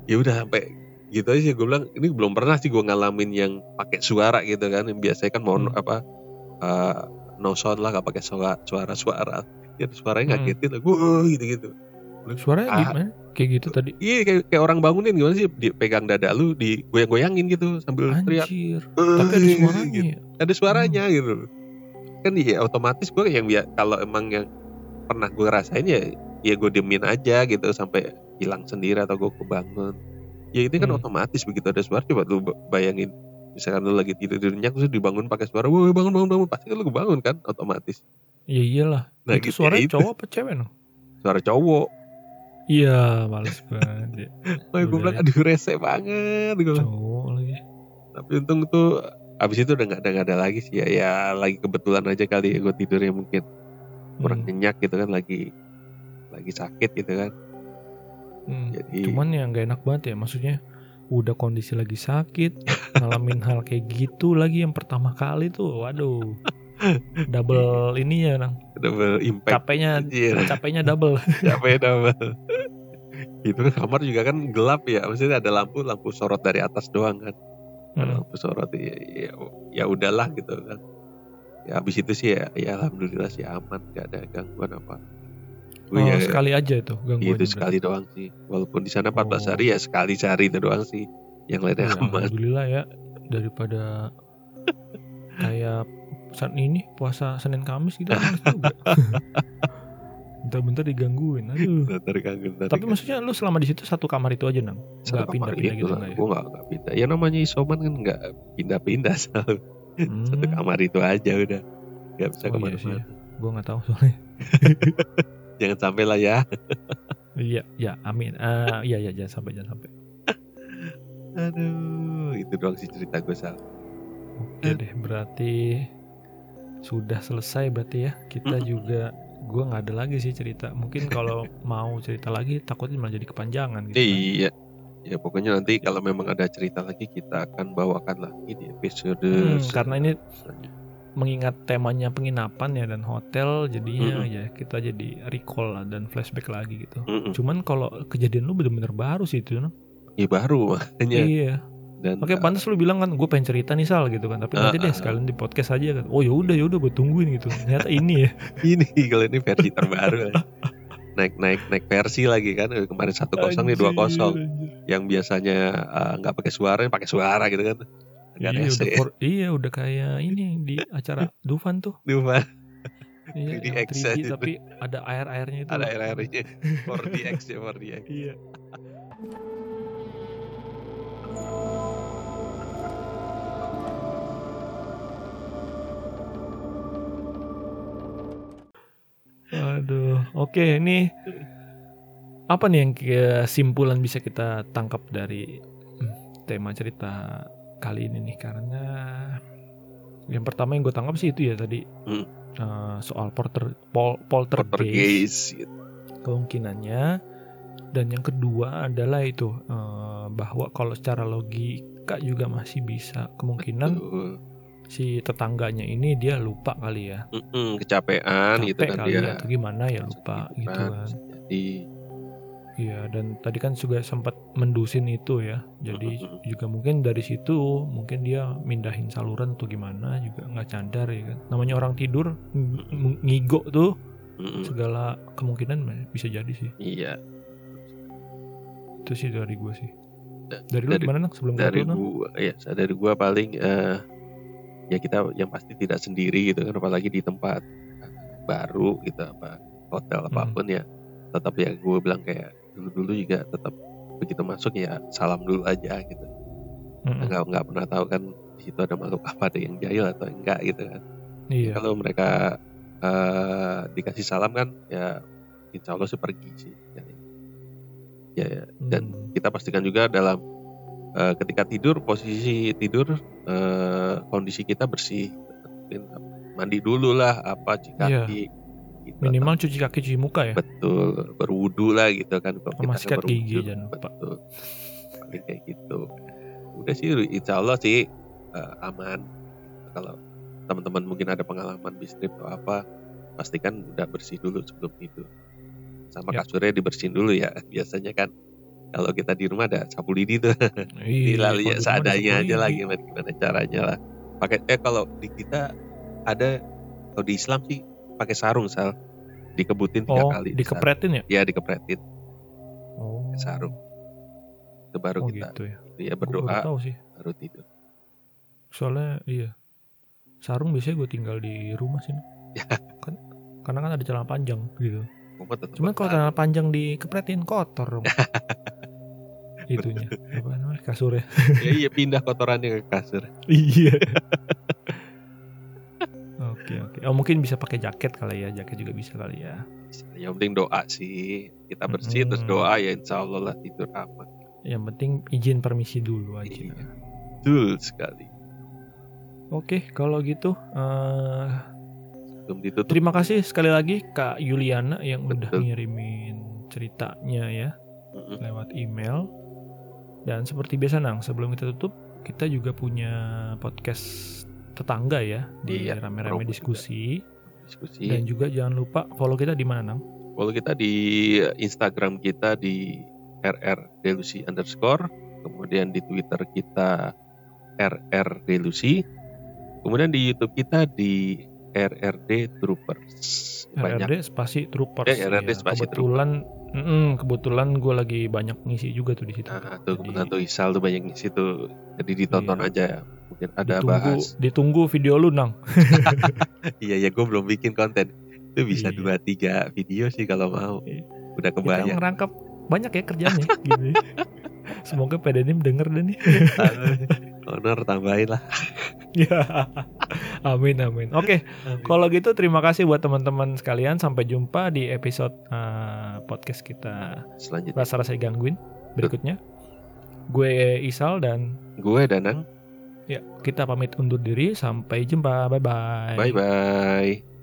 Ya udah sampai gitu aja gue bilang ini belum pernah sih gue ngalamin yang pakai suara gitu kan. Yang biasanya kan mono Hmm. apa eh, no sound lah gak pakai suara suara suara. Ya suaranya Hmm. ngagetin lah gue gitu-gitu. Suaranya Ah. gimana? Kayak gitu tadi. Iya kayak, kayak orang bangunin gimana sih dipegang dada lu digoyang-goyangin gitu sambil teriak. Anjir. Tapi ada suaranya gitu. ya. ada suaranya gitu kan ya otomatis gue yang bia- kalau emang yang pernah gue rasain ya ya gue diemin aja gitu sampai hilang sendiri atau gue kebangun ya itu kan Hmm. otomatis begitu ada suara coba lu ba- bayangin misalkan lu lagi tidur tidur nyenyak terus dibangun pakai suara wah bangun bangun bangun pasti kan lu kebangun kan otomatis Iya iyalah. Nah, itu gitu, suaranya ya cowok apa cewek no? suara cowok Iya, males banget. ya. Wah, gue bilang ya. aduh rese banget gue. Cowok lagi. tapi untung tuh abis itu udah nggak ada nggak ada lagi sih ya ya lagi kebetulan aja kali ya gue tidurnya mungkin kurang Hmm. nyenyak gitu kan lagi lagi sakit gitu kan Hmm. jadi Cuman yang gak enak banget ya maksudnya udah kondisi lagi sakit ngalamin hal kayak gitu lagi yang pertama kali tuh waduh double ininya nang double impact. Capeknya Anjir. capeknya double. Capek double. Itu kan kamar juga kan gelap ya maksudnya ada lampu lampu sorot dari atas doang kan. Hmm. lampu sorot ya, ya, ya udahlah gitu kan. Ya habis itu sih ya, ya alhamdulillah sih aman gak ada gangguan apa. Oh, Gue ya sekali aja itu gangguan itu sekali doang sih. Walaupun di sana 14 Oh. hari ya sekali sehari itu doang sih. Yang lainnya Ya, aman. alhamdulillah ya daripada kayak saat ini puasa Senin Kamis gitu males juga. Bentar-bentar digangguin. Aduh. Ntar gangguin, ntar Tapi maksudnya lu selama di situ satu kamar itu aja nang. Satu Nggak kamar pindah-pindah itu gitu lah. nggak ya? Gue gak, gak pindah. Ya namanya isoman kan gak pindah-pindah selalu. Satu Hmm. kamar itu aja udah. Gak bisa Oh, iya ke mana-mana. sih. Gue nggak tahu soalnya. Jangan sampai lah ya. Iya, ya, amin. Ah, iya, iya, jangan sampai, jangan sampai. Aduh, itu doang sih cerita gue Sal. Oke deh, berarti sudah selesai berarti ya. Kita Mm-mm. juga, gue nggak ada lagi sih cerita. Mungkin kalau mau cerita lagi, takutnya malah jadi kepanjangan gitu. kan. Iya. Ya pokoknya nanti kalau memang ada cerita lagi kita akan bawakan lagi di episode Hmm, karena ini mengingat temanya penginapan ya dan hotel, jadinya Mm-mm. ya kita jadi recall lah dan flashback lagi gitu. Mm-mm. Cuman kalau kejadian lu bener-bener baru sih itu, no? Ya baru makanya. Iya. Dan Oke, pantas lu bilang kan gue pengen cerita nih Sal gitu kan. Tapi nanti Ah, deh ah. sekalian di podcast aja kan. Oh ya udah ya udah gue tungguin gitu. Ternyata ini ya. ini kalau ini versi terbaru. naik naik naik versi lagi kan kemarin satu kosong nih dua kosong yang biasanya eh, nggak pakai suara pakai suara gitu kan Iya agak udah, for- iya udah kayak ini di acara Dufan tuh. Dua, Iya, 3D yang X 3D aja. tapi ada air-airnya itu. ada air airnya 4DX ya 4DX Iya. Aduh, oke ini apa nih yang kesimpulan bisa kita tangkap dari hmm, tema cerita kali ini nih karena yang pertama yang gue tangkap sih itu ya tadi Hmm. eh, soal porter pol, poltergeist Poltergeist gitu. kemungkinannya dan yang kedua adalah itu eh, bahwa kalau secara logika juga masih bisa kemungkinan Betul. Si tetangganya ini dia lupa kali ya. Mm-mm, kecapean gitu kan kali dia. ya atau gimana ya lupa gitu kan, Jadi Iya dan tadi kan juga sempat mendusin itu ya. Jadi Mm-mm. juga mungkin dari situ mungkin dia mindahin saluran atau gimana juga nggak cadar ya kan. Namanya orang tidur ng- ng- ngigo tuh mm-mm, segala kemungkinan bisa jadi sih. iya Itu sih dari gue sih. Da- Dari lu dari- gimana Nang sebelum dari gua ya dari gua paling eh, ya kita yang pasti tidak sendiri gitu kan apalagi di tempat baru gitu apa hotel Hmm. apa pun ya tetap ya gue bilang kayak dulu dulu juga tetap begitu masuk ya salam dulu aja gitu Mm-mm. nggak nggak pernah tahu kan di situ ada makhluk apa ada yang jahil atau enggak gitu kan Iya. kalau mereka eh, dikasih salam kan ya insya Allah sih pergi sih ya, ya, ya. dan Hmm. kita pastikan juga dalam eh, ketika tidur posisi tidur eh, kondisi kita bersih mandi dulu lah apa cuci Iya. kaki gitu. minimal cuci kaki cuci muka ya. betul berwudu lah gitu kan kalau kita berwudu, gigi, jangan lupa. betul kayak gitu udah sih insya Allah sih eh, aman kalau teman-teman mungkin ada pengalaman bisnis atau apa pastikan udah bersih dulu sebelum tidur sama Ya. kasurnya dibersihin dulu ya biasanya kan kalau kita di rumah ada sapu lidi tuh Iya. Dilalui seadanya ada aja lah gimana, gimana caranya lah. Pakai eh kalau di kita ada kalau di Islam sih pakai sarung sal dikebutin tiga Oh, kali. dikepretin ya? Ya dikepretin Oh. pakai sarung. Itu baru Oh kita gitu ya. ya Gua baru berdoa tahu sih. baru tidur. Soalnya iya. Sarung biasanya gue tinggal di rumah sih. Ya. Kan, karena kan ada celana panjang gitu. Cuman kalau celana panjang dikepretin kotor dong. Itunya apa namanya kasurnya. ya iya pindah kotorannya ke kasur. iya. Oke oke. Oh mungkin bisa pakai jaket kali ya. Jaket juga bisa kali ya. Yang penting doa sih. Kita bersih terus Mm-mm. doa ya insya Allah lah tidur aman. Yang penting izin permisi dulu aja. Iya. Betul sekali. Oke kalau gitu. eh Belum ditutup. terima kasih sekali lagi Kak Yuliana yang udah Betul. ngirimin ceritanya ya. Mm-mm. lewat email. Dan seperti biasa Nang, sebelum kita tutup, kita juga punya podcast tetangga ya di Iya, rame-rame diskusi. Diskusi. Dan juga jangan lupa follow kita di mana Nang? Follow kita di Instagram kita di RR Delusi underscore, kemudian di Twitter kita RR Delusi, kemudian di YouTube kita di RRD Troopers. Banyak. RRD spasi troopers. Ya, RRD Iya, spasi kebetulan, mm-mm, kebetulan gue lagi banyak ngisi juga tuh di situ. Nah, tuh Jadi, kebetulan tuh Isal tuh banyak di situ. Jadi ditonton Iya. aja. Mungkin ada ditunggu, bahas. ditunggu video lu Nang. Iya ya, gue belum bikin konten. Itu bisa Iya. dua tiga video sih kalau mau. Iya. Udah Kita kebayang. ngerangkap banyak ya kerjanya. gitu. Semoga PDNIM denger deh nih. Honor tambahin lah. Ya, amin amin. Oke, kalau gitu terima kasih buat teman-teman sekalian. Sampai jumpa di episode eh, podcast kita Selanjutnya rasa-rasa gangguin berikutnya. Gue Isal dan gue Danang. ya kita pamit undur diri. Sampai jumpa. Bye bye. Bye bye.